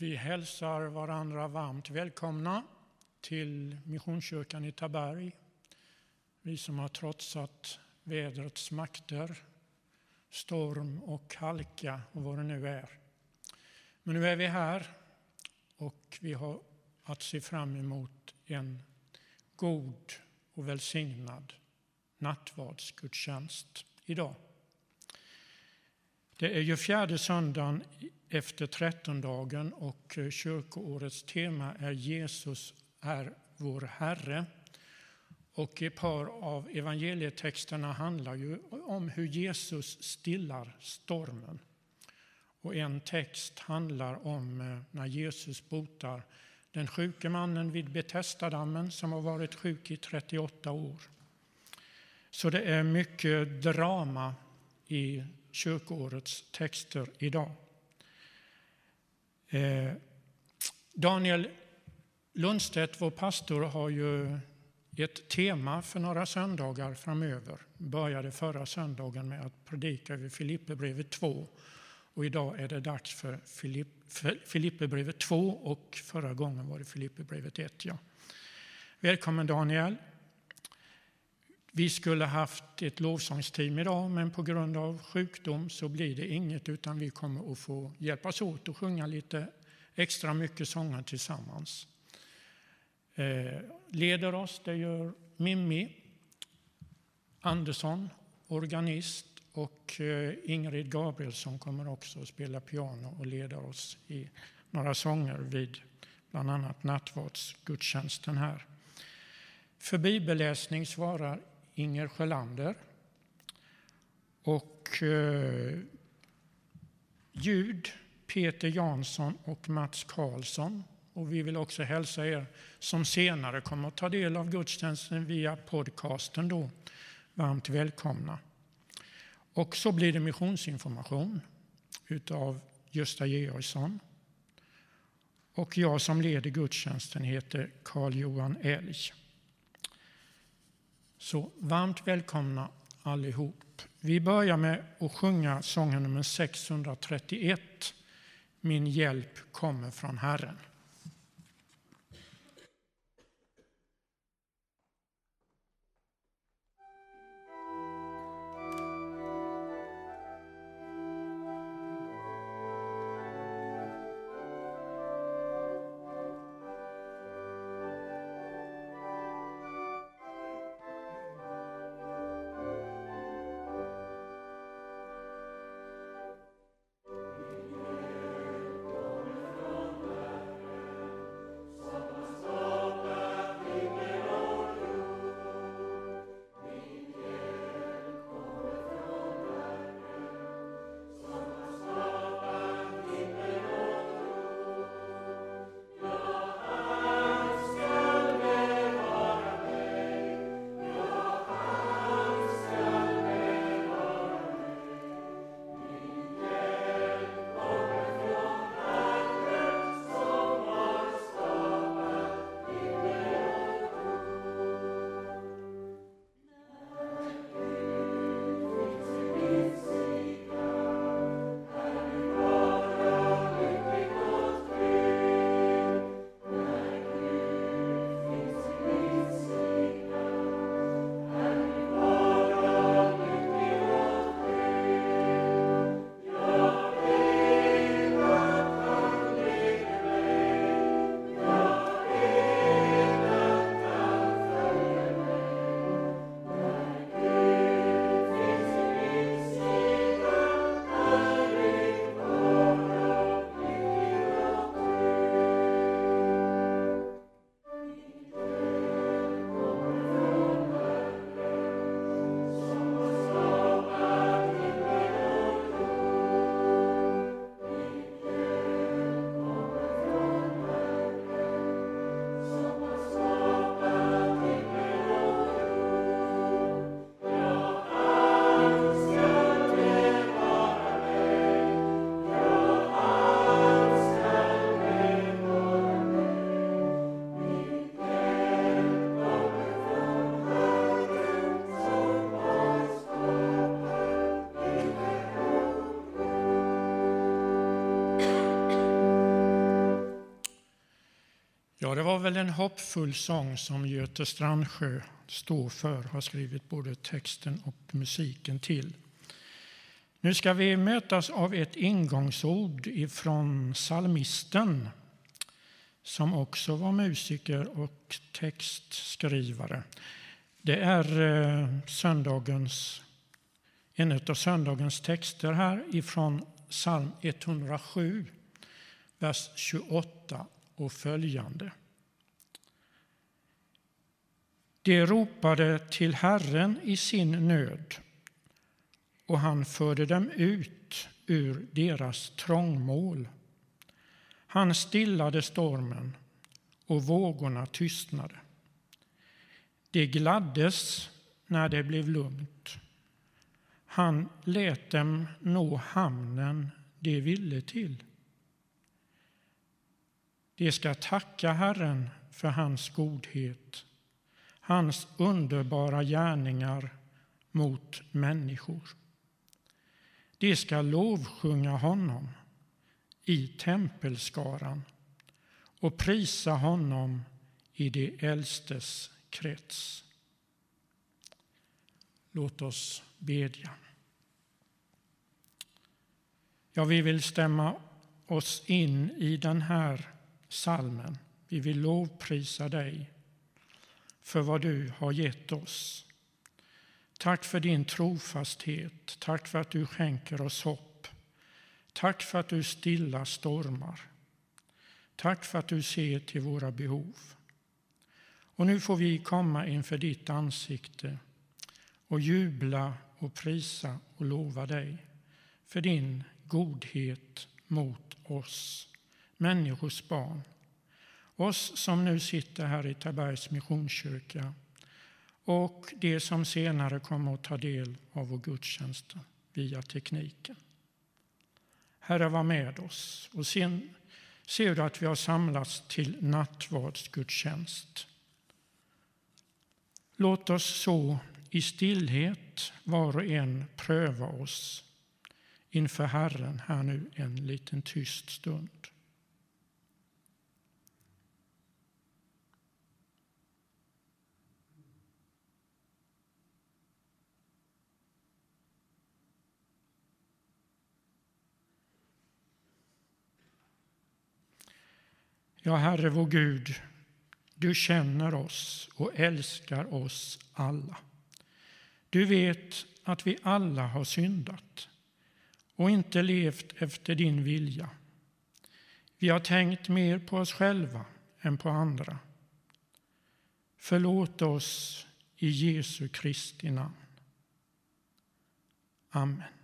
Vi hälsar varandra varmt välkomna till Missionskyrkan i Taberg. Vi som har trotsat vädrets makter, storm och halka och vad det nu är. Men nu är vi här och vi har att se fram emot en god och välsignad nattvardsgudstjänst idag. Det är ju fjärde söndagen efter trettondagen och eh, kyrkoårets tema är Jesus är vår Herre. Och ett par av evangelietexterna handlar ju om hur Jesus stillar stormen. Och en text handlar om eh, när Jesus botar den sjuke mannen vid Betestadammen som har varit sjuk i 38 år. Så det är mycket drama i kyrkoårets texter idag. Eh, Daniel Lundstedt, vår pastor, har ju ett tema för några söndagar framöver. Började förra söndagen med att predika över Filipperbrevet 2 och idag är det dags för Filipperbrevet 2 och förra gången var det Filipperbrevet 1. Ja. Välkommen Daniel. Vi skulle haft ett lovsångsteam idag, men på grund av sjukdom så blir det inget utan vi kommer att få hjälpas åt och sjunga lite extra mycket sånger tillsammans. Eh, leder oss, det gör Mimmi Andersson, organist och eh, Ingrid Gabrielsson kommer också att spela piano och leda oss i några sånger vid bland annat nattvardsgudstjänsten här. För bibelläsning svarar Inger Sjölander. Och eh, ljud Peter Jansson och Mats Karlsson. Och vi vill också hälsa er som senare kommer att ta del av gudstjänsten via podcasten då. Varmt välkomna. Och så blir det missionsinformation utav Gösta Georgsson. Och jag som leder gudstjänsten heter Carl-Johan Elg. Så varmt välkomna allihop. Vi börjar med att sjunga sången nummer 631. Min hjälp kommer från Herren. Det var väl en hoppfull sång som Göte Strandsjö står för, har skrivit både texten och musiken till. Nu ska vi mötas av ett ingångsord ifrån salmisten som också var musiker och textskrivare. Det är eh, söndagens, en av söndagens texter här ifrån psalm 107, vers 28 och följande. De ropade till Herren i sin nöd och han förde dem ut ur deras trångmål. Han stillade stormen och vågorna tystnade. De gladdes när det blev lugnt. Han lät dem nå hamnen de ville till. De ska tacka Herren för hans godhet, hans underbara gärningar mot människor. De ska lovsjunga honom i tempelskaran och prisa honom i de äldstes krets. Låt oss bedja. Ja, vi vill stämma oss in i den här salmen. Vi vill lovprisa dig för vad du har gett oss. Tack för din trofasthet. Tack för att du skänker oss hopp. Tack för att du stillar stormar. Tack för att du ser till våra behov. Och nu får vi komma inför ditt ansikte och jubla och prisa och lova dig för din godhet mot oss, människors barn. Oss som nu sitter här i Tabergs Missionskyrka och de som senare kommer att ta del av vår gudstjänst via tekniken. Herre, var med oss. Och sen ser du att vi har samlats till nattvardsgudstjänst. Låt oss så i stillhet var och en pröva oss inför Herren här nu en liten tyst stund. Ja, Herre vår Gud, du känner oss och älskar oss alla. Du vet att vi alla har syndat och inte levt efter din vilja. Vi har tänkt mer på oss själva än på andra. Förlåt oss i Jesu Kristi namn. Amen.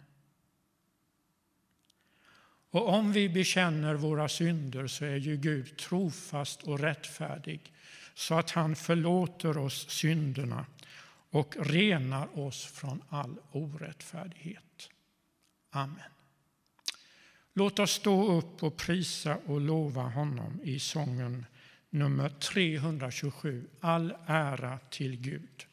Och om vi bekänner våra synder så är ju Gud trofast och rättfärdig så att han förlåter oss synderna och renar oss från all orättfärdighet. Amen. Låt oss stå upp och prisa och lova honom i sången nummer 327, All ära till Gud.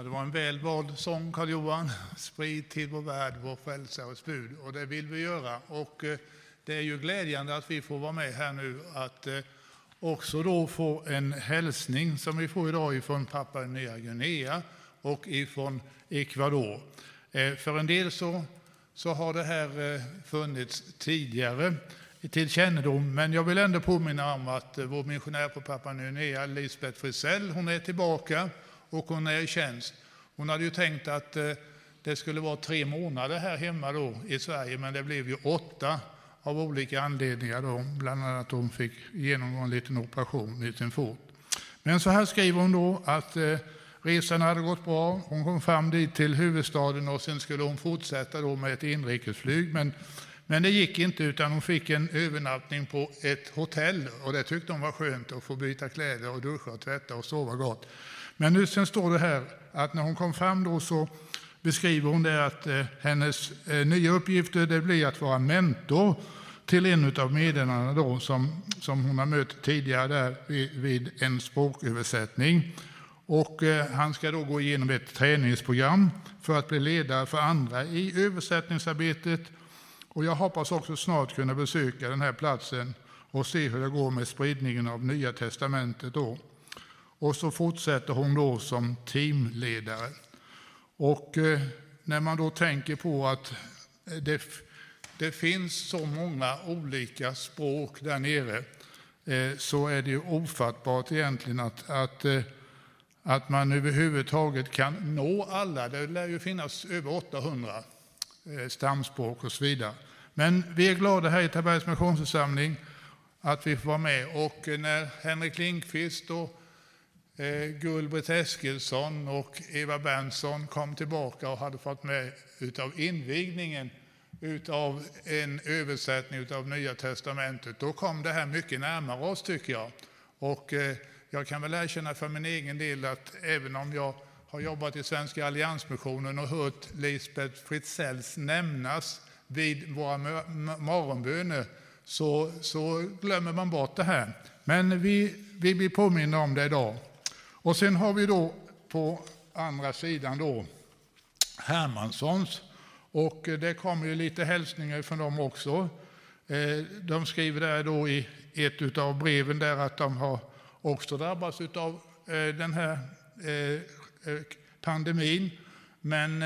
Ja, det var en väl vald sång, Karl-Johan. Sprid till vår värld vår frälsares bud. Och det vill vi göra. Och eh, det är ju glädjande att vi får vara med här nu. Att eh, också då få en hälsning som vi får idag ifrån Papua Nya Guinea och ifrån Ecuador. Eh, för en del så, så har det här eh, funnits tidigare till kännedom, men jag vill ändå påminna om att eh, vår missionär på Papua Nya Guinea, Lisbeth Frisell, hon är tillbaka och hon är i tjänst. Hon hade ju tänkt att eh, det skulle vara tre månader här hemma då i Sverige, men det blev ju åtta av olika anledningar. Då. Bland annat att hon fick genomgå en liten operation i sin fot. Men så här skriver hon då att eh, resan hade gått bra. Hon kom fram dit till huvudstaden och sen skulle hon fortsätta då med ett inrikesflyg. Men, men det gick inte utan hon fick en övernattning på ett hotell och det tyckte hon var skönt att få byta kläder och duscha och tvätta och sova gott. Men nu sen står det här att när hon kom fram då så beskriver hon det att eh, hennes eh, nya uppgifter eh, det blir att vara mentor till en av meddelarna då som, som hon har mött tidigare där vid, vid en språköversättning. Och eh, han ska då gå igenom ett träningsprogram för att bli ledare för andra i översättningsarbetet. Och jag hoppas också snart kunna besöka den här platsen och se hur det går med spridningen av Nya testamentet då. Och så fortsätter hon då som teamledare. Och eh, när man då tänker på att eh, det, det finns så många olika språk där nere eh, så är det ju ofattbart egentligen att, att, att man överhuvudtaget kan nå alla. Det lär ju finnas över 800 stamspråk och så vidare. Men vi är glada här i Tabergs Missionsförsamling att vi får vara med. Och när Henrik Lindqvist och Eh, Gulbritt Eskilsson och Eva Berntsson kom tillbaka och hade fått med utav invigningen utav en översättning av Nya testamentet. Då kom det här mycket närmare oss tycker jag. Och eh, jag kan väl erkänna för min egen del att även om jag har jobbat i Svenska Alliansmissionen och hört Lisbeth Fritzells nämnas vid våra morgonböner så, så glömmer man bort det här. Men vi, vi blir påminna om det idag. Och sen har vi då på andra sidan då Hermanssons. Och eh, det kommer ju lite hälsningar från dem också. Eh, de skriver där då i ett av breven där att de har också drabbats av eh, den här pandemin. Men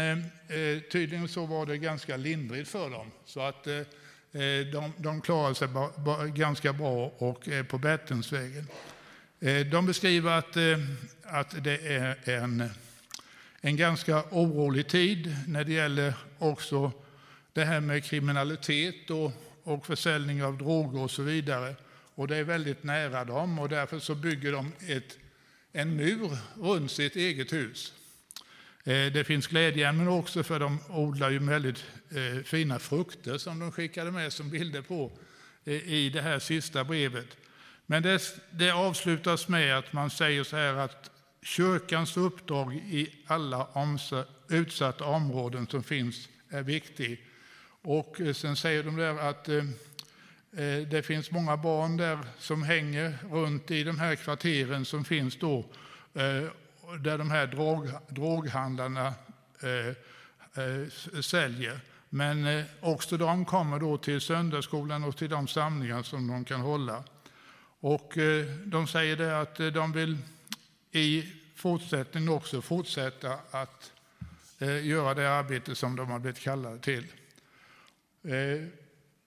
tydligen så var det ganska lindrigt för dem. Så att de, de klarar sig ganska bra och är på bättringsvägen. Eh, de beskriver att, eh, att det är en, en ganska orolig tid när det gäller också det här med kriminalitet och, och försäljning av droger och så vidare. Och det är väldigt nära dem och därför så bygger de ett, en mur runt sitt eget hus. Eh, det finns glädjeämnen också för de odlar ju väldigt fina frukter som de skickade med som bilder på i det här sista brevet. Men det, det avslutas med att man säger så här att kyrkans uppdrag i alla utsatta områden som finns är viktig. Och eh, sen säger de där att eh, eh, det finns många barn där som hänger runt i de här kvarteren som finns då, eh, där de här drog, droghandlarna eh, eh, säljer. Men eh, också de kommer då till söndagsskolan och till de samlingar som de kan hålla. Och eh, de säger det att eh, de vill i fortsättningen också fortsätta att eh, göra det arbete som de har blivit kallade till.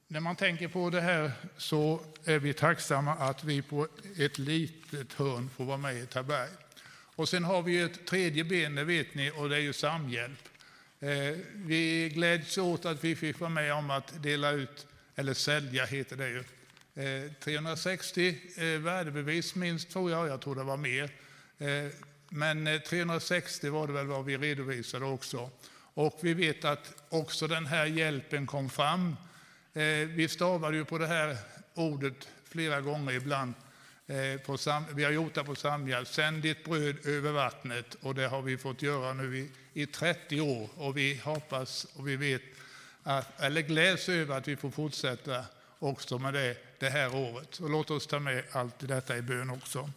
När man tänker på det här så är vi tacksamma att vi på ett litet hörn får vara med i Taberg. Och sen har vi ett tredje ben, det vet ni, och det är ju samhjälp. Vi gläds åt att vi fick vara med om att dela ut, eller sälja heter det ju, Eh, 360 eh, värdebevis minst tror jag, jag tror det var mer. Eh, men 360 var det väl vad vi redovisade också. Och vi vet att också den här hjälpen kom fram. Vi stavade ju på det här ordet flera gånger ibland. Vi har gjort det på samhjälp. Sänd ditt bröd över vattnet. Och det har vi fått göra nu i, i 30 år. Och vi hoppas och vi vet, att, eller gläds över att vi får fortsätta också med det det här året. Och låt oss ta med allt detta i bön också.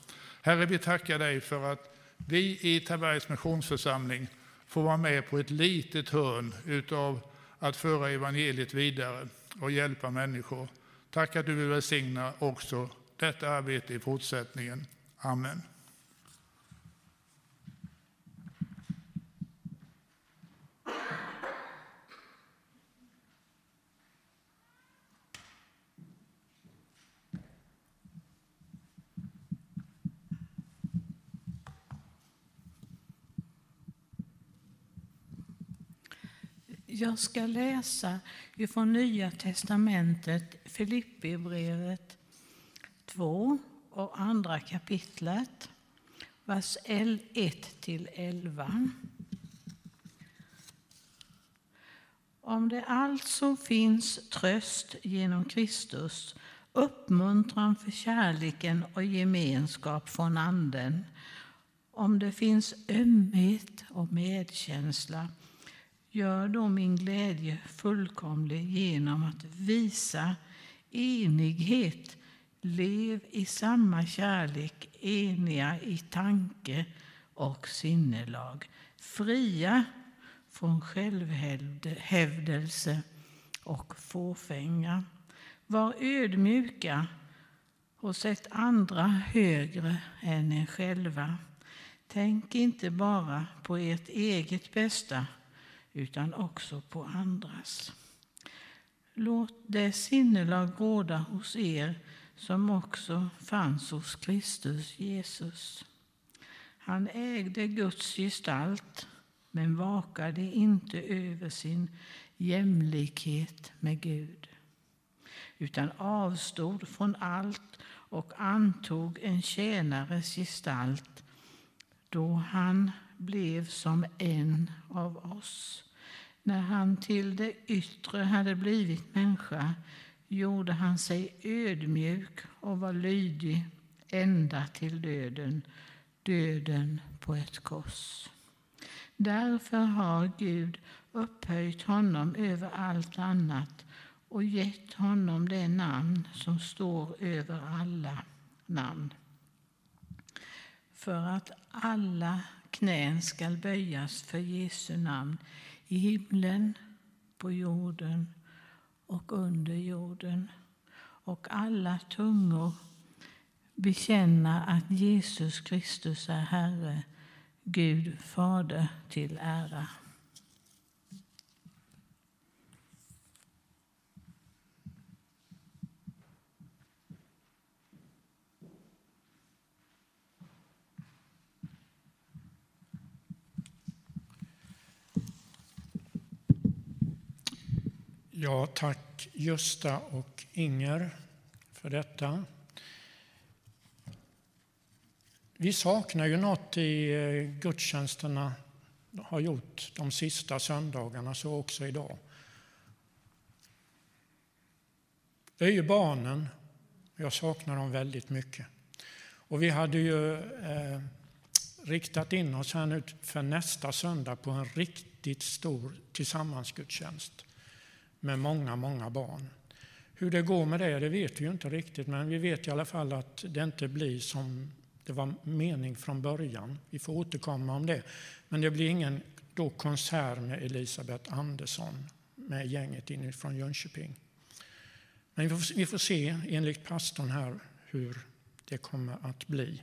Herre, vi tackar dig för att vi i Tabergs Missionsförsamling får vara med på ett litet hörn utav att föra evangeliet vidare och hjälpa människor. Tack att du vill välsigna också detta arbete i fortsättningen. Amen. Jag ska läsa ifrån Nya testamentet, Filipperbrevet 2 och andra kapitlet, vers 1-11. Om det alltså finns tröst genom Kristus, uppmuntran för kärleken och gemenskap från Anden, om det finns ömhet och medkänsla, Gör då min glädje fullkomlig genom att visa enighet. Lev i samma kärlek, eniga i tanke och sinnelag. Fria från självhävdelse och fåfänga. Var ödmjuka och sätt andra högre än er själva. Tänk inte bara på ert eget bästa utan också på andras. Låt det sinnelag råda hos er som också fanns hos Kristus Jesus. Han ägde Guds gestalt men vakade inte över sin jämlikhet med Gud utan avstod från allt och antog en tjänares gestalt då han blev som en av oss. När han till det yttre hade blivit människa gjorde han sig ödmjuk och var lydig ända till döden, döden på ett kors. Därför har Gud upphöjt honom över allt annat och gett honom det namn som står över alla namn. För att alla knän skall böjas för Jesu namn i himlen, på jorden och under jorden och alla tungor bekänna att Jesus Kristus är Herre, Gud Fader till ära. Ja, tack Gösta och Inger för detta. Vi saknar ju något i eh, gudstjänsterna har gjort de sista söndagarna, så också idag. Det är ju barnen. Jag saknar dem väldigt mycket. Och vi hade ju eh, riktat in oss här nu för nästa söndag på en riktigt stor tillsammansgudstjänst med många, många barn. Hur det går med det, det vet vi ju inte riktigt, men vi vet i alla fall att det inte blir som det var mening från början. Vi får återkomma om det. Men det blir ingen då konsert med Elisabeth Andersson med gänget inifrån Jönköping. Men vi får, vi får se enligt pastorn här hur det kommer att bli.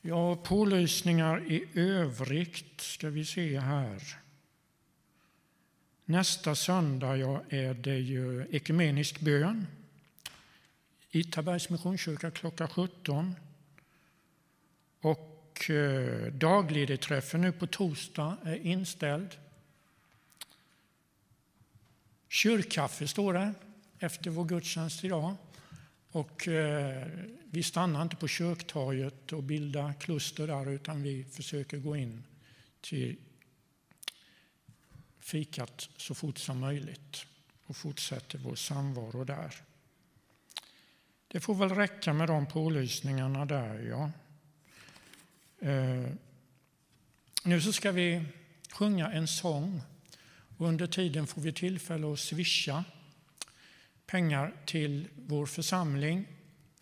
Ja, pålysningar i övrigt ska vi se här. Nästa söndag ja, är det ju ekumenisk bön i Tabergs Missionskyrka klockan 17. Och eh, nu på torsdag är inställd. Kyrkkaffe står det efter vår gudstjänst idag. Och eh, vi stannar inte på kyrktorget och bildar kluster där utan vi försöker gå in till fikat så fort som möjligt och fortsätter vår samvaro där. Det får väl räcka med de pålysningarna där. Ja. Eh, nu så ska vi sjunga en sång och under tiden får vi tillfälle att swisha pengar till vår församling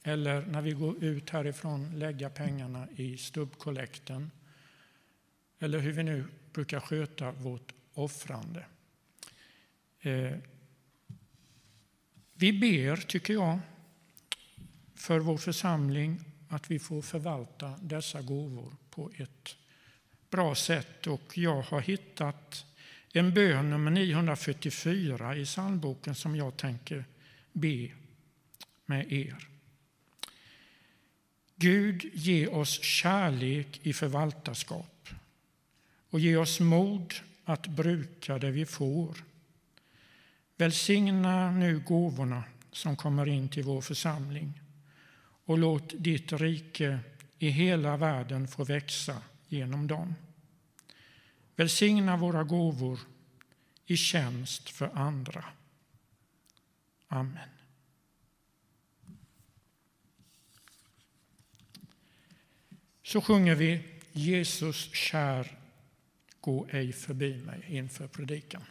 eller när vi går ut härifrån lägga pengarna i stubbkollekten eller hur vi nu brukar sköta vårt offrande. Eh, vi ber, tycker jag, för vår församling att vi får förvalta dessa gåvor på ett bra sätt. Och jag har hittat en bön nummer 944 i psalmboken som jag tänker be med er. Gud, ge oss kärlek i förvaltarskap och ge oss mod att bruka det vi får. Välsigna nu gåvorna som kommer in till vår församling och låt ditt rike i hela världen få växa genom dem. Välsigna våra gåvor i tjänst för andra. Amen. Så sjunger vi Jesus kär, gå ej förbi mig inför predikan.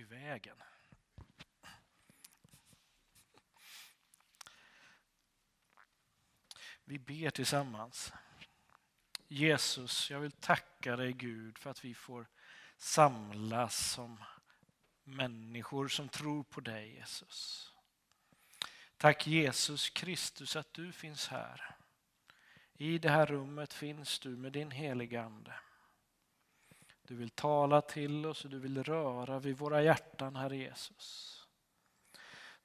i vägen. Vi ber tillsammans. Jesus, jag vill tacka dig Gud för att vi får samlas som människor som tror på dig Jesus. Tack Jesus Kristus att du finns här. I det här rummet finns du med din heliga Ande. Du vill tala till oss och du vill röra vid våra hjärtan, Herre Jesus.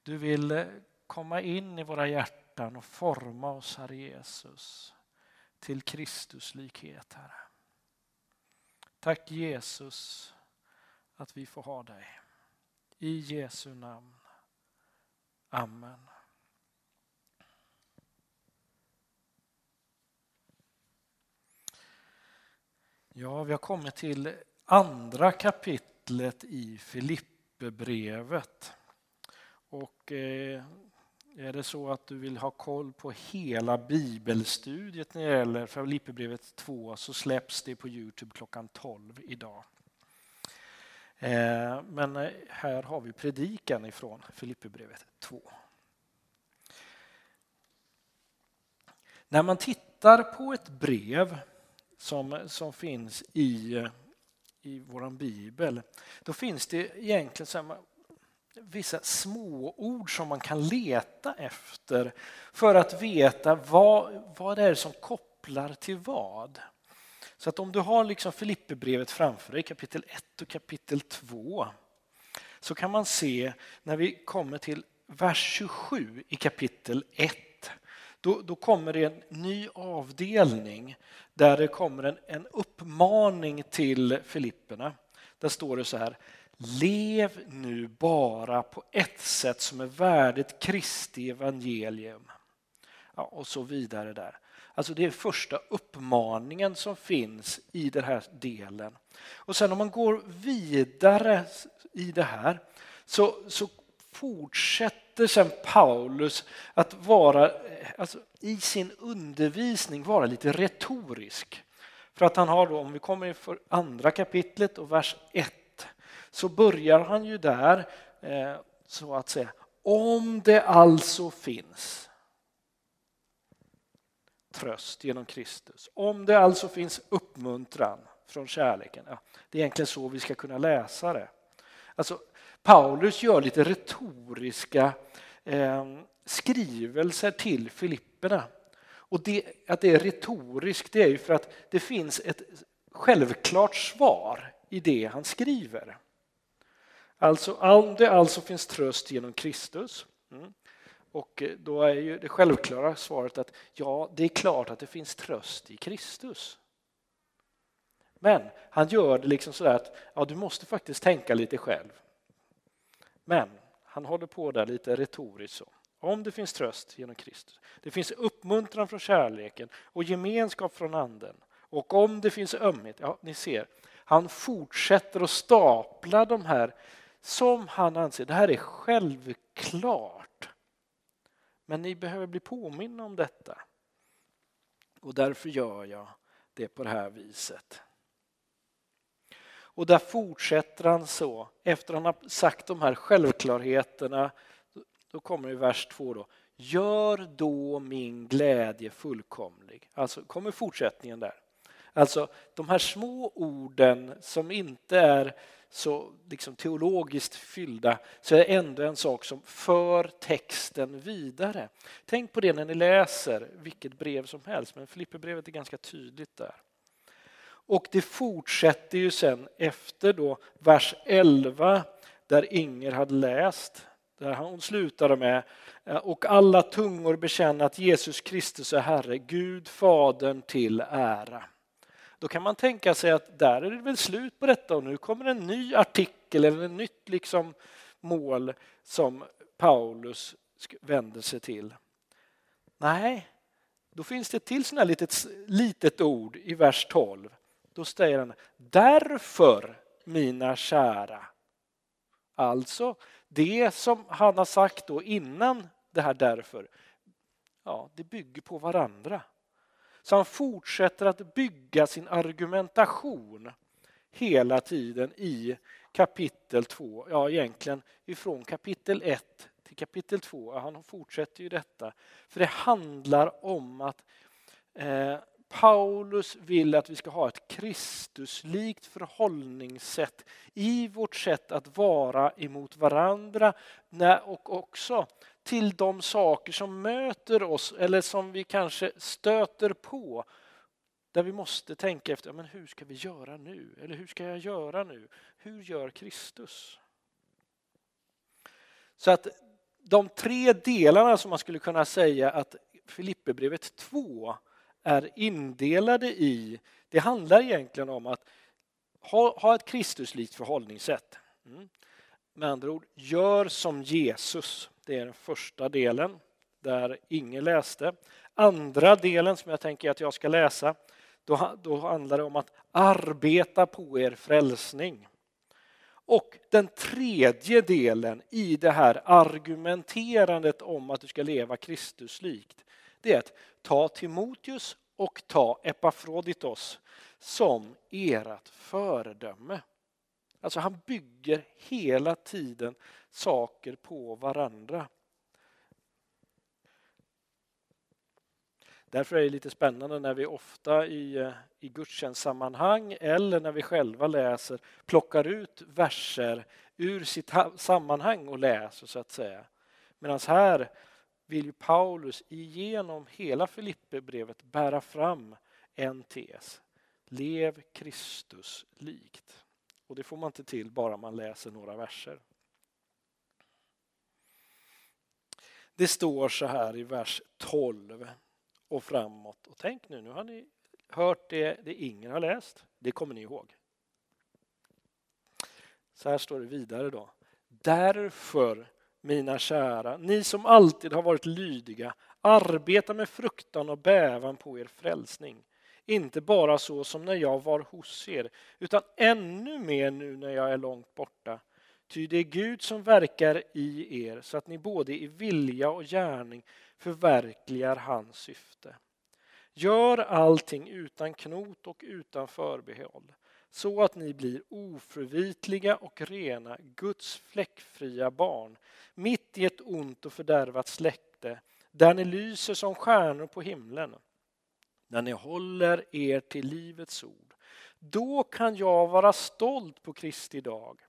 Du vill eh, komma in i våra hjärtan och forma oss, Herre Jesus, till Kristus likhet, Herre. Tack Jesus att vi får ha dig. I Jesu namn. Amen. Ja, vi har kommit till andra kapitlet i Filipperbrevet. Och eh, är det så att du vill ha koll på hela bibelstudiet när det gäller Filipperbrevet 2 så släpps det på Youtube klockan 12 idag. Eh, men eh, här har vi predikan ifrån Filipperbrevet 2. När man tittar på ett brev som, som finns i, i vår bibel, då finns det egentligen så här, vissa småord som man kan leta efter för att veta vad, vad det är som kopplar till vad. Så att om du har liksom Filipperbrevet framför dig, kapitel 1 och kapitel 2, så kan man se när vi kommer till vers 27 i kapitel 1 då, då kommer det en ny avdelning där det kommer en, en uppmaning till Filipperna. Där står det så här. Lev nu bara på ett sätt som är värdigt Kristi evangelium. Ja, och så vidare där. Alltså det är första uppmaningen som finns i den här delen. Och sen om man går vidare i det här så, så fortsätter sen Paulus att vara, alltså, i sin undervisning vara lite retorisk. För att han har då, om vi kommer i andra kapitlet och vers 1, så börjar han ju där eh, så att säga, om det alltså finns tröst genom Kristus, om det alltså finns uppmuntran från kärleken. Ja, det är egentligen så vi ska kunna läsa det. Alltså, Paulus gör lite retoriska eh, skrivelser till Filipperna. Och det, att det är retoriskt det är ju för att det finns ett självklart svar i det han skriver. Alltså om det alltså finns tröst genom Kristus. Mm, och eh, då är ju det självklara svaret att ja, det är klart att det finns tröst i Kristus. Men han gör det liksom sådär att ja, du måste faktiskt tänka lite själv. Men han håller på där lite retoriskt så. Om det finns tröst genom Kristus, det finns uppmuntran från kärleken och gemenskap från anden och om det finns ömhet, ja ni ser, han fortsätter att stapla de här som han anser, det här är självklart. Men ni behöver bli påminna om detta. Och därför gör jag det på det här viset. Och där fortsätter han så, efter han har sagt de här självklarheterna, då kommer i vers 2 då. Gör då min glädje fullkomlig. Alltså kommer fortsättningen där. Alltså de här små orden som inte är så liksom teologiskt fyllda så är det ändå en sak som för texten vidare. Tänk på det när ni läser vilket brev som helst, men Filipperbrevet är ganska tydligt där. Och det fortsätter ju sen efter då vers 11 där Inger hade läst, där hon slutade med eh, och alla tungor bekänner att Jesus Kristus är Herre, Gud Fadern till ära. Då kan man tänka sig att där är det väl slut på detta och nu kommer en ny artikel eller ett nytt liksom mål som Paulus vänder sig till. Nej, då finns det ett till sånt här litet, litet ord i vers 12. Då säger han därför mina kära. Alltså det som han har sagt då innan det här därför. Ja, det bygger på varandra. Så han fortsätter att bygga sin argumentation hela tiden i kapitel 2, ja egentligen ifrån kapitel 1 till kapitel 2, han fortsätter ju detta, för det handlar om att eh, Paulus vill att vi ska ha ett Kristuslikt förhållningssätt i vårt sätt att vara emot varandra och också till de saker som möter oss eller som vi kanske stöter på. Där vi måste tänka efter, men hur ska vi göra nu? Eller hur ska jag göra nu? Hur gör Kristus? Så att de tre delarna som man skulle kunna säga att Filipperbrevet 2 är indelade i, det handlar egentligen om att ha, ha ett Kristuslikt förhållningssätt. Mm. Med andra ord, gör som Jesus. Det är den första delen där ingen läste. Andra delen som jag tänker att jag ska läsa, då, då handlar det om att arbeta på er frälsning. Och den tredje delen i det här argumenterandet om att du ska leva Kristuslikt, det är att ta Timoteus och ta Epafroditos som ert föredöme. Alltså han bygger hela tiden saker på varandra. Därför är det lite spännande när vi ofta i, eh, i gudstjänstsammanhang eller när vi själva läser plockar ut verser ur sitt sammanhang och läser så att säga. Medan här vill ju Paulus igenom hela Filipperbrevet bära fram en tes. Lev Kristus likt. Och det får man inte till bara man läser några verser. Det står så här i vers 12 och framåt. Och tänk nu, nu har ni hört det, det ingen har läst. Det kommer ni ihåg. Så här står det vidare då. Därför, mina kära, ni som alltid har varit lydiga, arbeta med fruktan och bävan på er frälsning. Inte bara så som när jag var hos er, utan ännu mer nu när jag är långt borta. Ty det är Gud som verkar i er så att ni både i vilja och gärning förverkligar hans syfte. Gör allting utan knot och utan förbehåll så att ni blir oförvitliga och rena, Guds fläckfria barn mitt i ett ont och fördärvat släkte där ni lyser som stjärnor på himlen när ni håller er till livets ord. Då kan jag vara stolt på Kristi dag.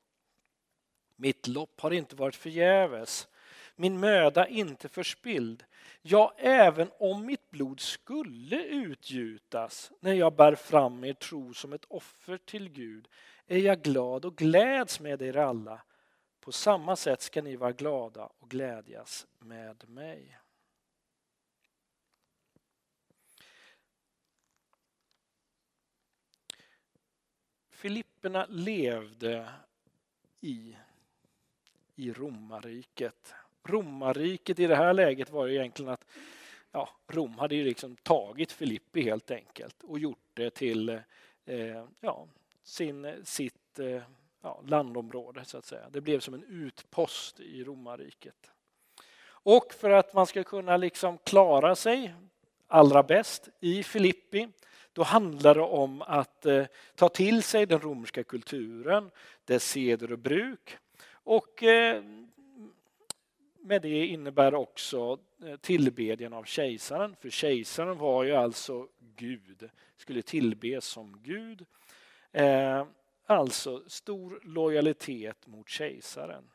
Mitt lopp har inte varit förgäves, min möda inte förspild. Ja, även om mitt blod skulle utgjutas när jag bär fram er tro som ett offer till Gud är jag glad och gläds med er alla. På samma sätt ska ni vara glada och glädjas med mig. Filipperna levde i, i romarriket. Romarriket i det här läget var ju egentligen att ja, Rom hade ju liksom tagit Filippi helt enkelt och gjort det till eh, ja, sin, sitt eh, ja, landområde så att säga. Det blev som en utpost i romarriket. Och för att man ska kunna liksom klara sig allra bäst i Filippi då handlar det om att eh, ta till sig den romerska kulturen, dess seder och bruk. Och eh, med det innebär också eh, tillbedjan av kejsaren, för kejsaren var ju alltså Gud, skulle tillbes som Gud. Eh, alltså stor lojalitet mot kejsaren.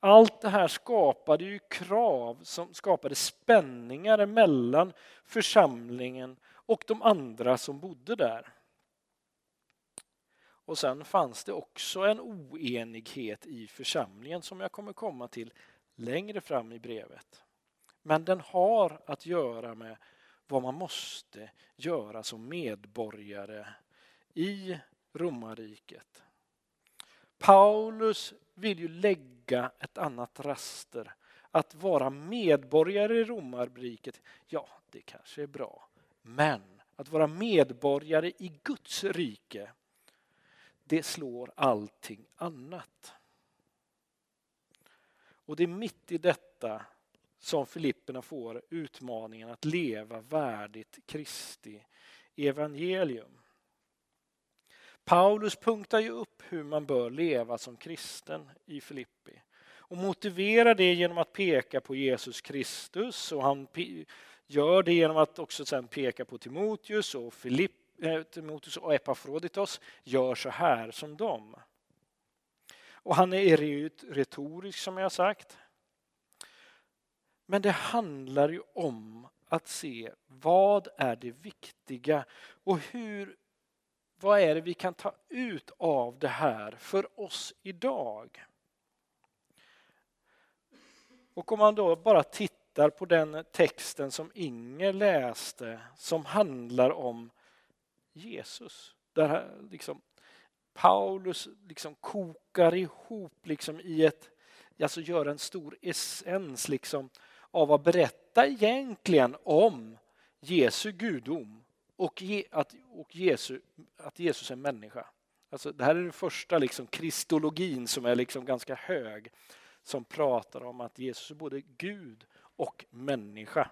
Allt det här skapade ju krav som skapade spänningar mellan församlingen och de andra som bodde där. Och sen fanns det också en oenighet i församlingen som jag kommer komma till längre fram i brevet. Men den har att göra med vad man måste göra som medborgare i romarriket. Paulus vill ju lägga ett annat raster. Att vara medborgare i romarriket, ja, det kanske är bra. Men att vara medborgare i Guds rike, det slår allting annat. Och det är mitt i detta som Filipperna får utmaningen att leva värdigt Kristi evangelium. Paulus punktar ju upp hur man bör leva som kristen i Filippi. och motiverar det genom att peka på Jesus Kristus och han gör det genom att också sen peka på Timoteus och Filipp, eh, Timoteus och Epafroditos gör så här som dem. Och han är retorisk som jag sagt. Men det handlar ju om att se vad är det viktiga och hur, vad är det vi kan ta ut av det här för oss idag. Och om man då bara tittar på den texten som Inger läste som handlar om Jesus. Där liksom Paulus liksom kokar ihop liksom i ett, alltså gör en stor essens liksom av att berätta egentligen om Jesu gudom och, att, och Jesu, att Jesus är människa. Alltså, det här är den första liksom, kristologin som är liksom ganska hög som pratar om att Jesus är både Gud och människa.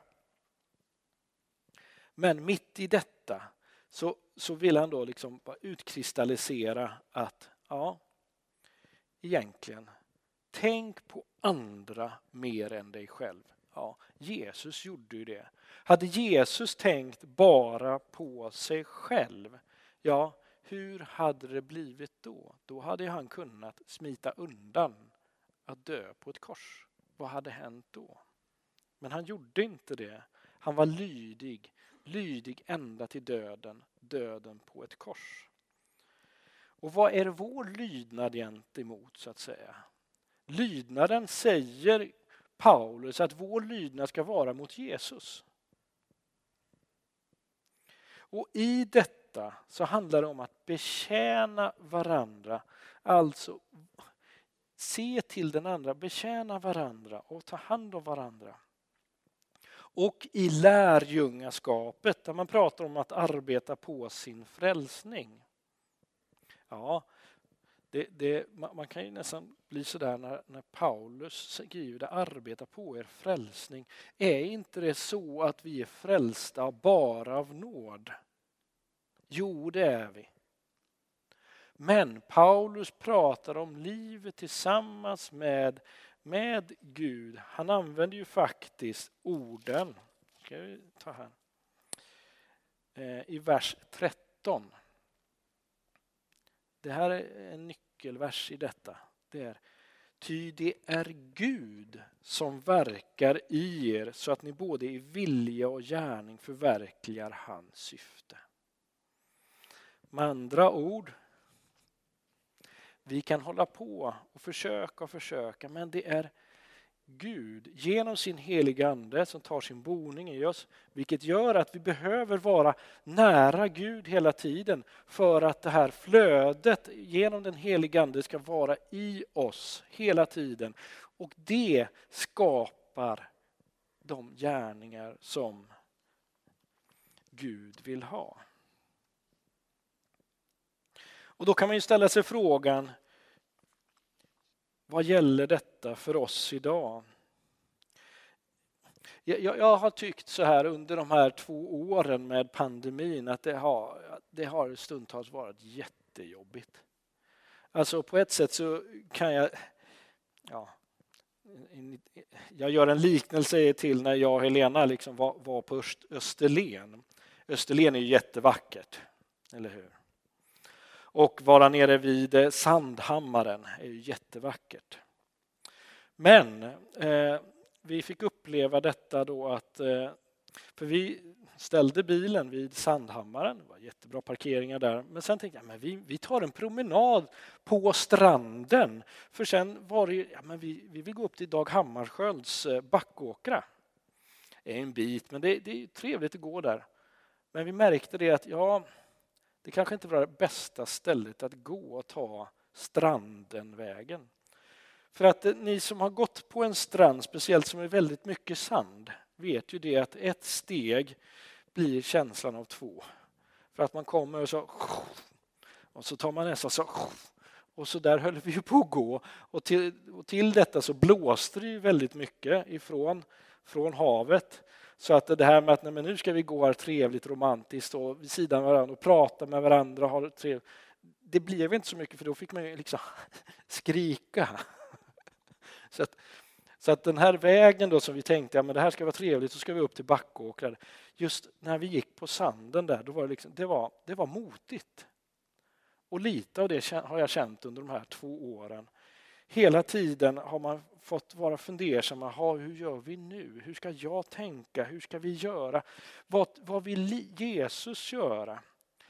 Men mitt i detta så, så vill han då liksom utkristallisera att ja, egentligen, tänk på andra mer än dig själv. Ja, Jesus gjorde ju det. Hade Jesus tänkt bara på sig själv, ja, hur hade det blivit då? Då hade han kunnat smita undan att dö på ett kors. Vad hade hänt då? Men han gjorde inte det. Han var lydig, lydig ända till döden, döden på ett kors. Och vad är vår lydnad gentemot så att säga? Lydnaden säger Paulus att vår lydnad ska vara mot Jesus. Och i detta så handlar det om att betjäna varandra, alltså se till den andra, betjäna varandra och ta hand om varandra. Och i lärjungaskapet där man pratar om att arbeta på sin frälsning. Ja, det, det, man kan ju nästan bli sådär när, när Paulus skriver det, arbeta på er frälsning. Är inte det så att vi är frälsta bara av nåd? Jo, det är vi. Men Paulus pratar om livet tillsammans med, med Gud. Han använder ju faktiskt orden, ska vi ta här, eh, i vers 13. Det här är en nyckelvers i detta. Det är Ty det är Gud som verkar i er så att ni både i vilja och gärning förverkligar hans syfte. Med andra ord, vi kan hålla på och försöka och försöka men det är Gud genom sin heliga Ande som tar sin boning i oss, vilket gör att vi behöver vara nära Gud hela tiden för att det här flödet genom den heliga Ande ska vara i oss hela tiden. Och det skapar de gärningar som Gud vill ha. Och då kan man ju ställa sig frågan, vad gäller detta för oss idag? Jag, jag, har tyckt så här under de här två åren med pandemin att det har, det har stundtals varit jättejobbigt. Alltså på ett sätt så kan jag, ja, jag gör en liknelse till när jag och Helena liksom var, var på Österlen. Österlen är ju jättevackert, eller hur? Och vara nere vid eh, Sandhammaren är ju jättevackert. Men eh, vi fick uppleva detta då att, eh, för vi ställde bilen vid Sandhammaren, det var jättebra parkeringar där, men sen tänkte jag men vi, vi tar en promenad på stranden, för sen var det ja, men vi, vi vill gå upp till Dag Hammarskjölds eh, Backåkra. Det är en bit, men det, det är trevligt att gå där. Men vi märkte det att ja, det kanske inte var det bästa stället att gå och ta Strandenvägen. För att eh, ni som har gått på en strand, speciellt som är väldigt mycket sand, vet ju det att ett steg blir känslan av två. För att man kommer och så och så tar man nästa så och så där höll vi ju på att gå. Och till, och till detta så blåste det ju väldigt mycket ifrån från havet. Så att det här med att nej, men nu ska vi gå här trevligt romantiskt och vid sidan av varandra och prata med varandra ha det trevligt. Det blev inte så mycket för då fick man ju liksom skrika. Så att, så att den här vägen då som vi tänkte, ja men det här ska vara trevligt, så ska vi upp till Backåkra. Just när vi gick på sanden där, då var det, liksom, det, var, det var motigt. Och lite av det har jag känt under de här två åren. Hela tiden har man fått vara fundersamma. Hur gör vi nu? Hur ska jag tänka? Hur ska vi göra? Vad, vad vill Jesus göra?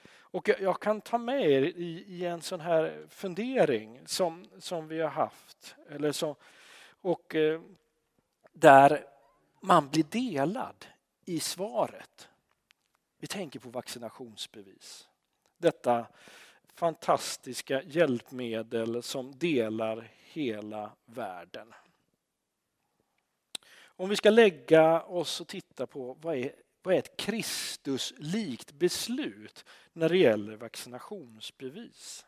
Och jag, kan ta med er i, i, en sån här fundering som, som vi har haft. Eller så, och eh, där man blir delad i svaret. Vi tänker på vaccinationsbevis. Detta fantastiska hjälpmedel som delar hela världen. Om vi ska lägga oss och titta på vad är, vad är ett Kristuslikt beslut när det gäller vaccinationsbevis.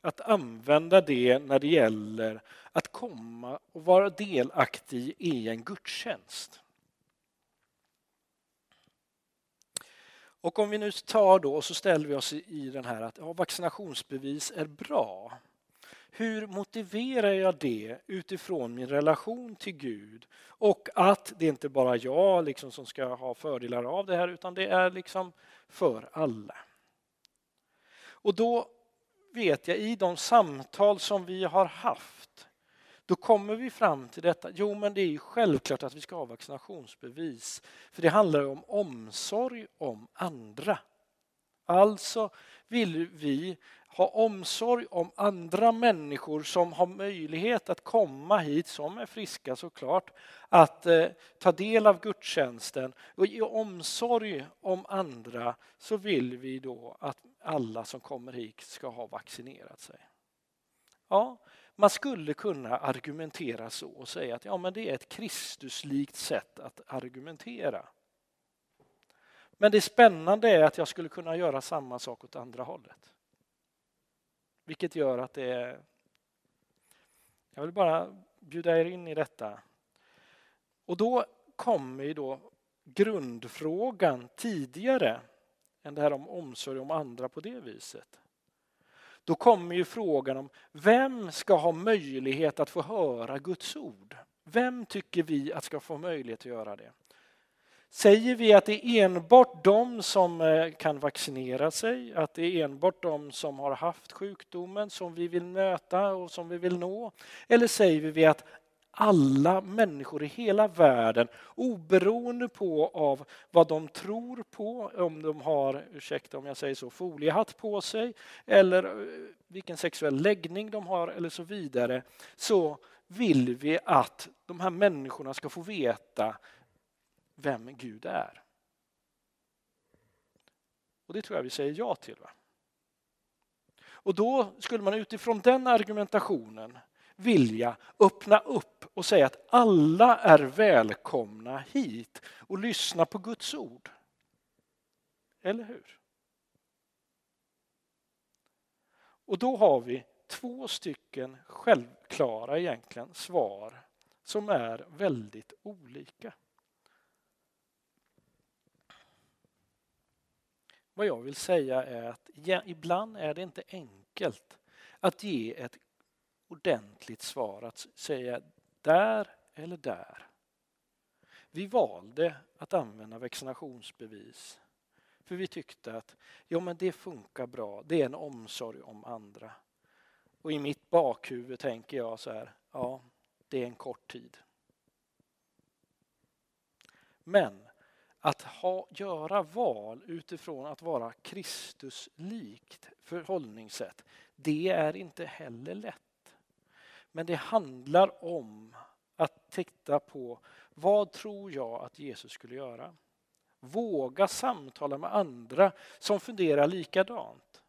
Att använda det när det gäller att komma och vara delaktig i en gudstjänst. Och om vi nu tar då och så ställer vi oss i den här att ja, vaccinationsbevis är bra. Hur motiverar jag det utifrån min relation till Gud och att det inte bara är jag liksom som ska ha fördelar av det här utan det är liksom för alla. Och då vet jag i de samtal som vi har haft då kommer vi fram till detta. Jo, men det är ju självklart att vi ska ha vaccinationsbevis. För det handlar om omsorg om andra. Alltså vill vi ha omsorg om andra människor som har möjlighet att komma hit, som är friska såklart, att eh, ta del av gudstjänsten. Och i omsorg om andra så vill vi då att alla som kommer hit ska ha vaccinerat sig. Ja, man skulle kunna argumentera så och säga att ja, men det är ett Kristuslikt sätt att argumentera. Men det spännande är att jag skulle kunna göra samma sak åt andra hållet. Vilket gör att det är... Jag vill bara bjuda er in i detta. Och då kommer ju då grundfrågan tidigare än det här om omsorg om andra på det viset. Då kommer ju frågan om vem ska ha möjlighet att få höra Guds ord? Vem tycker vi att ska få möjlighet att göra det? Säger vi att det är enbart de som eh, kan vaccinera sig, att det är enbart de som har haft sjukdomen som vi vill möta och som vi vill nå? Eller säger vi att alla människor i hela världen oberoende på av vad de tror på, om de har, ursäkta om jag säger så, foliehatt på sig eller eh, vilken sexuell läggning de har eller så vidare, så vill vi att de här människorna ska få veta vem Gud är. Och det tror jag vi säger ja till. Va? Och då skulle man utifrån den argumentationen vilja öppna upp och säga att alla är välkomna hit och lyssna på Guds ord. Eller hur? Och då har vi två stycken självklara egentligen svar som är väldigt olika. Vad jag vill säga är att ibland är det inte enkelt att ge ett ordentligt svar att säga där eller där. Vi valde att använda vaccinationsbevis för vi tyckte att ja, men det funkar bra, det är en omsorg om andra. Och i mitt bakhuvud tänker jag så här, ja, det är en kort tid. Men att ha, göra val utifrån att vara Kristuslikt förhållningssätt, det är inte heller lätt. Men det handlar om att titta på vad tror jag att Jesus skulle göra? Våga samtala med andra som funderar likadant.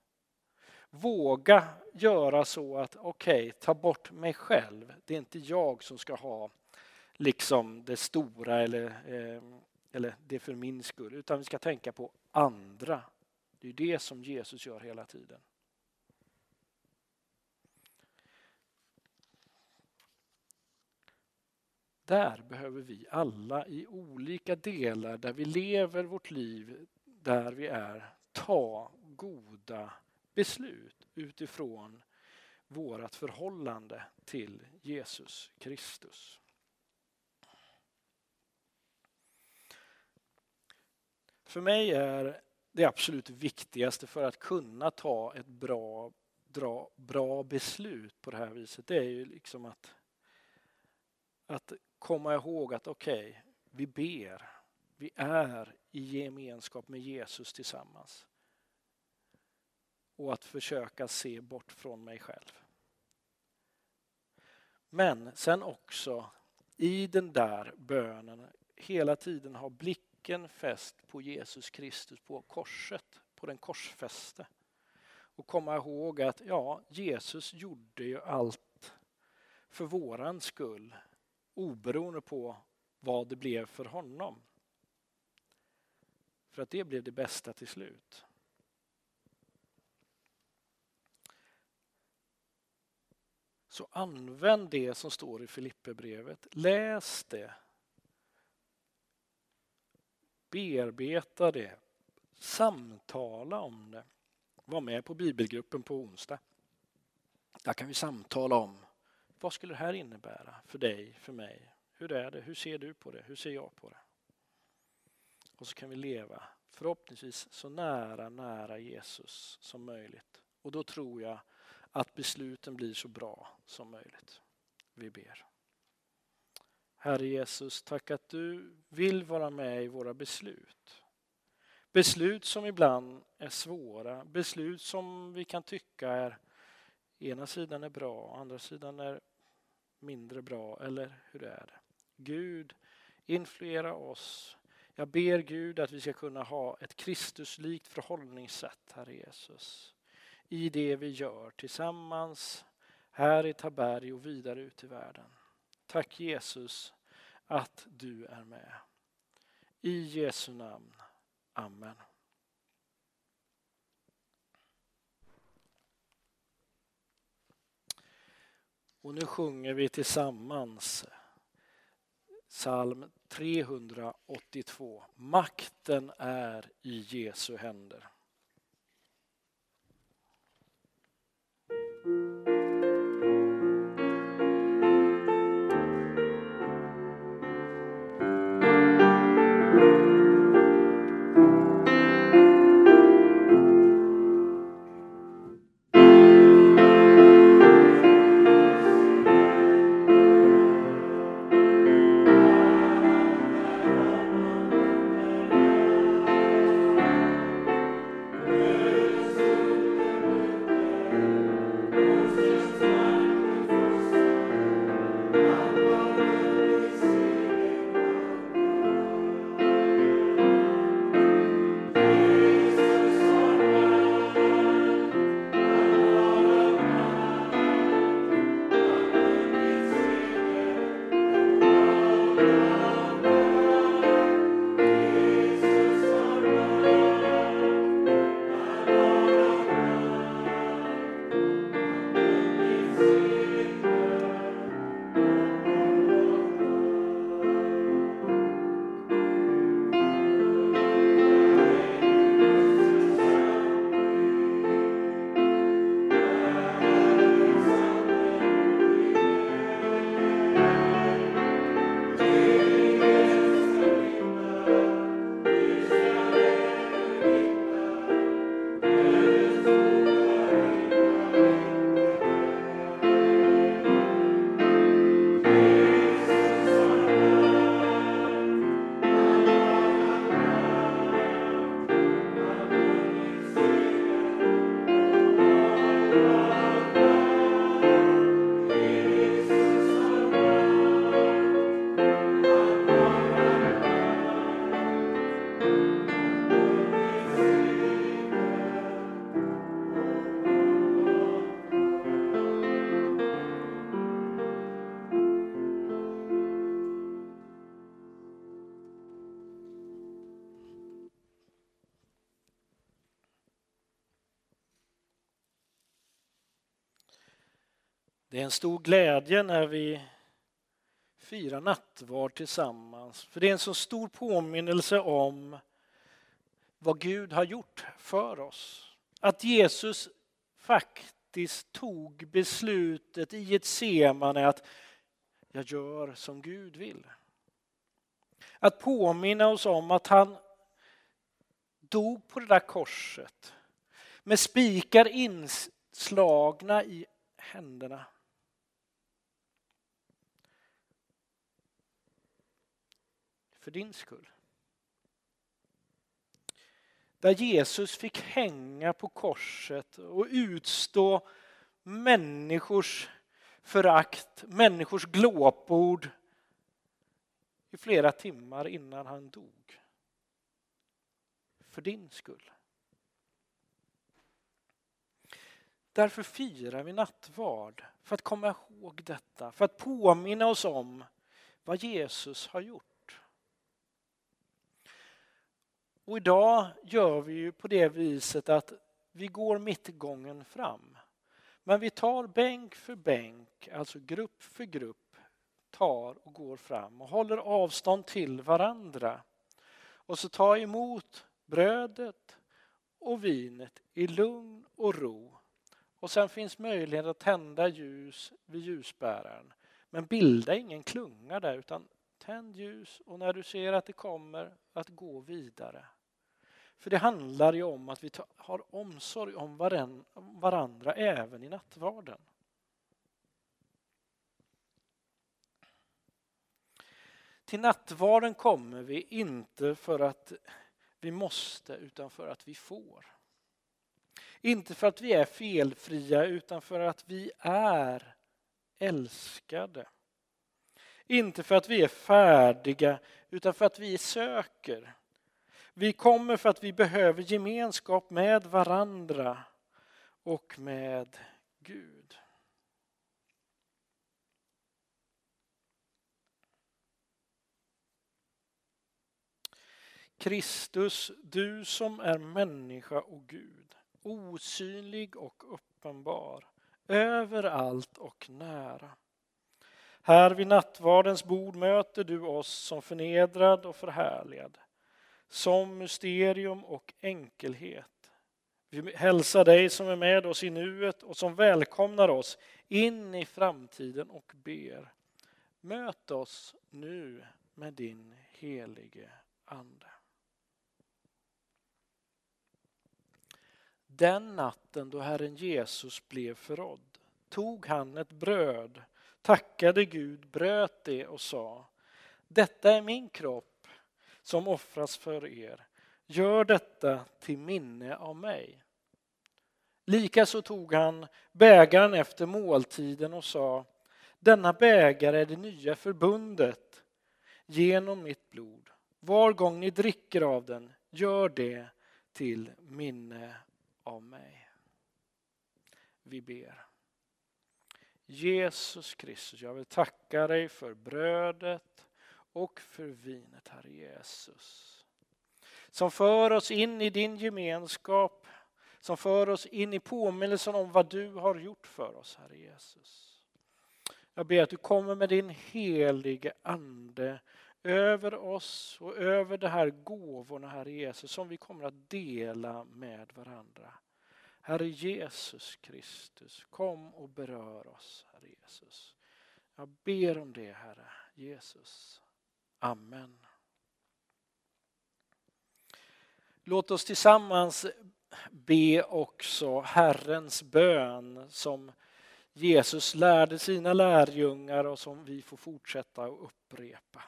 Våga göra så att okej, okay, ta bort mig själv. Det är inte jag som ska ha liksom det stora eller, eh, eller det är för min skull, utan vi ska tänka på andra. Det är det som Jesus gör hela tiden. Där behöver vi alla i olika delar där vi lever vårt liv, där vi är, ta goda beslut utifrån vårt förhållande till Jesus Kristus. För mig är det absolut viktigaste för att kunna ta ett bra, bra, bra beslut på det här viset, det är ju liksom att, att komma ihåg att okej, okay, vi ber, vi är i gemenskap med Jesus tillsammans. Och att försöka se bort från mig själv. Men sen också i den där bönen hela tiden ha blicken fäst på Jesus Kristus på korset, på den korsfäste. Och komma ihåg att ja, Jesus gjorde ju allt för våran skull oberoende på vad det blev för honom. För att det blev det bästa till slut. Så använd det som står i Filipperbrevet. Läs det. Bearbeta det. Samtala om det. Var med på bibelgruppen på onsdag. Där kan vi samtala om vad skulle det här innebära för dig, för mig? Hur är det? Hur ser du på det? Hur ser jag på det? Och så kan vi leva förhoppningsvis så nära, nära Jesus som möjligt. Och då tror jag att besluten blir så bra som möjligt. Vi ber. Herre Jesus, tack att du vill vara med i våra beslut. Beslut som ibland är svåra, beslut som vi kan tycka är ena sidan är bra, andra sidan är mindre bra, eller hur är det? Gud, influera oss. Jag ber Gud att vi ska kunna ha ett Kristuslikt förhållningssätt, Herre Jesus i det vi gör tillsammans här i Taberg och vidare ut i världen. Tack Jesus att du är med. I Jesu namn. Amen. Och nu sjunger vi tillsammans psalm 382. Makten är i Jesu händer. Det är en stor glädje när vi firar nattvard tillsammans. För det är en så stor påminnelse om vad Gud har gjort för oss. Att Jesus faktiskt tog beslutet i ett semane att jag gör som Gud vill. Att påminna oss om att han dog på det där korset med spikar inslagna i händerna. För din skull. Där Jesus fick hänga på korset och utstå människors förakt, människors glåpord i flera timmar innan han dog. För din skull. Därför firar vi nattvard, för att komma ihåg detta, för att påminna oss om vad Jesus har gjort. Och idag gör vi ju på det viset att vi går mittgången fram. Men vi tar bänk för bänk, alltså grupp för grupp, tar och går fram och håller avstånd till varandra. Och så tar emot brödet och vinet i lugn och ro. Och sen finns möjlighet att tända ljus vid ljusbäraren. Men bilda ingen klunga där utan tänd ljus och när du ser att det kommer att gå vidare. För det handlar ju om att vi har omsorg om varandra även i nattvarden. Till nattvarden kommer vi inte för att vi måste utan för att vi får. Inte för att vi är felfria utan för att vi är älskade. Inte för att vi är färdiga utan för att vi söker. Vi kommer för att vi behöver gemenskap med varandra och med Gud. Kristus, du som är människa och Gud, osynlig och uppenbar, överallt och nära. Här vid nattvardens bord möter du oss som förnedrad och förhärligad, som mysterium och enkelhet. Vi hälsar dig som är med oss i nuet och som välkomnar oss in i framtiden och ber. Möt oss nu med din helige Ande. Den natten då Herren Jesus blev förrådd tog han ett bröd, tackade Gud, bröt det och sa Detta är min kropp som offras för er. Gör detta till minne av mig. Likaså tog han bägaren efter måltiden och sa Denna bägare är det nya förbundet genom mitt blod. Var gång ni dricker av den, gör det till minne av mig. Vi ber. Jesus Kristus, jag vill tacka dig för brödet och för vinet, Herre Jesus. Som för oss in i din gemenskap, som för oss in i påminnelsen om vad du har gjort för oss, Herre Jesus. Jag ber att du kommer med din helige Ande över oss och över de här gåvorna, Herre Jesus, som vi kommer att dela med varandra. Herre Jesus Kristus, kom och berör oss, Herre Jesus. Jag ber om det, Herre Jesus. Amen. Låt oss tillsammans be också Herrens bön som Jesus lärde sina lärjungar och som vi får fortsätta att upprepa.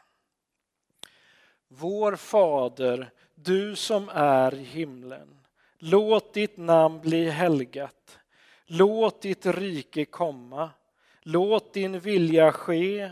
Vår Fader, du som är i himlen. Låt ditt namn bli helgat. Låt ditt rike komma. Låt din vilja ske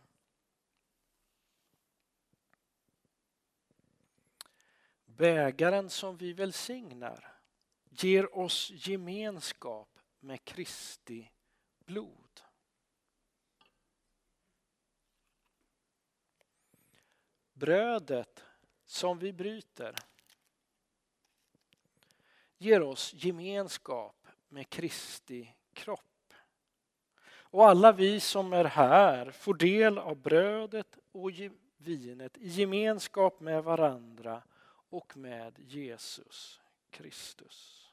Bägaren som vi välsignar ger oss gemenskap med Kristi blod. Brödet som vi bryter ger oss gemenskap med Kristi kropp. Och alla vi som är här får del av brödet och vinet i gemenskap med varandra och med Jesus Kristus.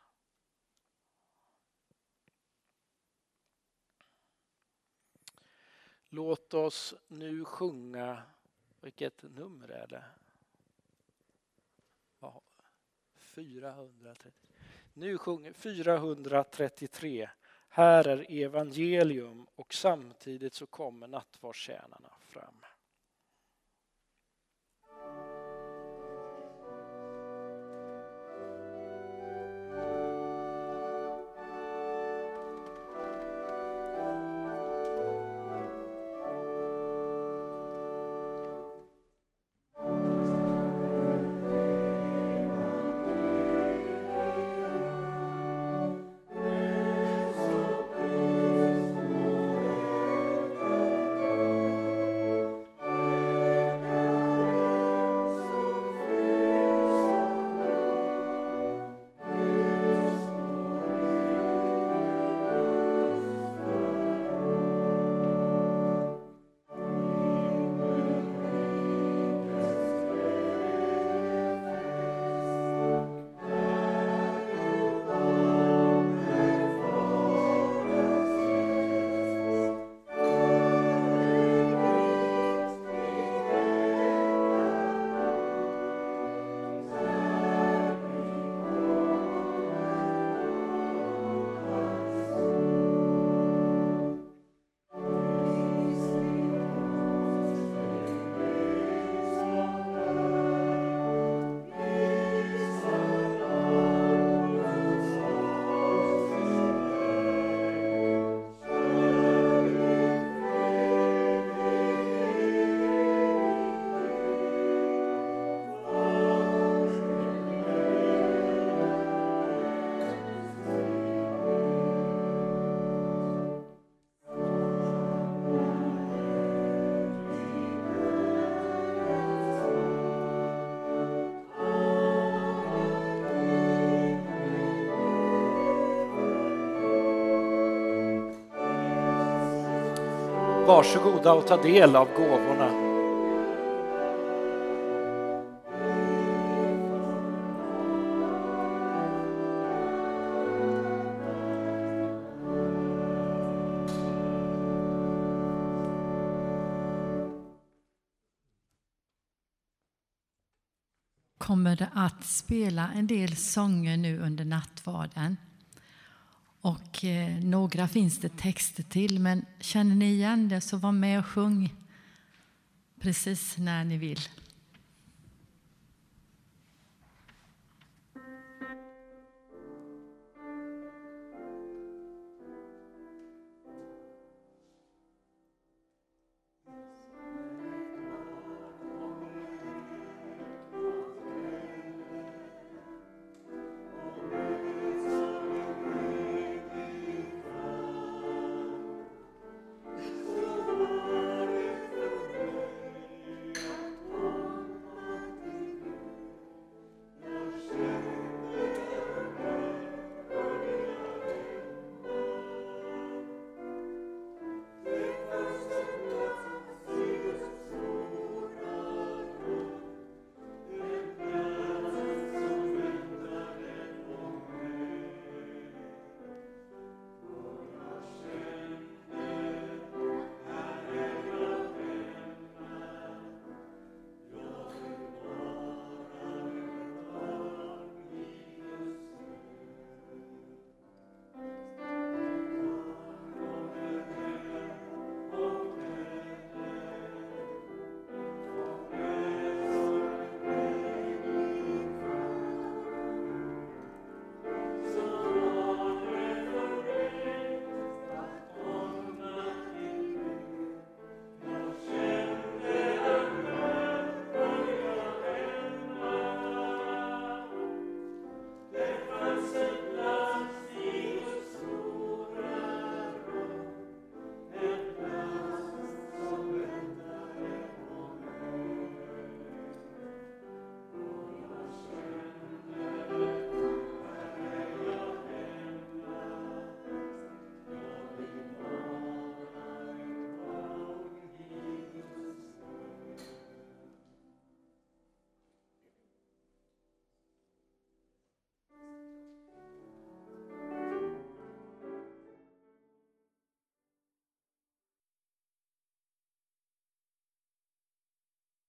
Låt oss nu sjunga, vilket nummer är det? 433. Nu sjunger 433. Här är evangelium och samtidigt så kommer nattvardstjänarna fram. Varsågoda och ta del av gåvorna. kommer det att spela en del sånger nu under nattvarden. Och några finns det texter till, men känner ni igen det så var med och sjung precis när ni vill.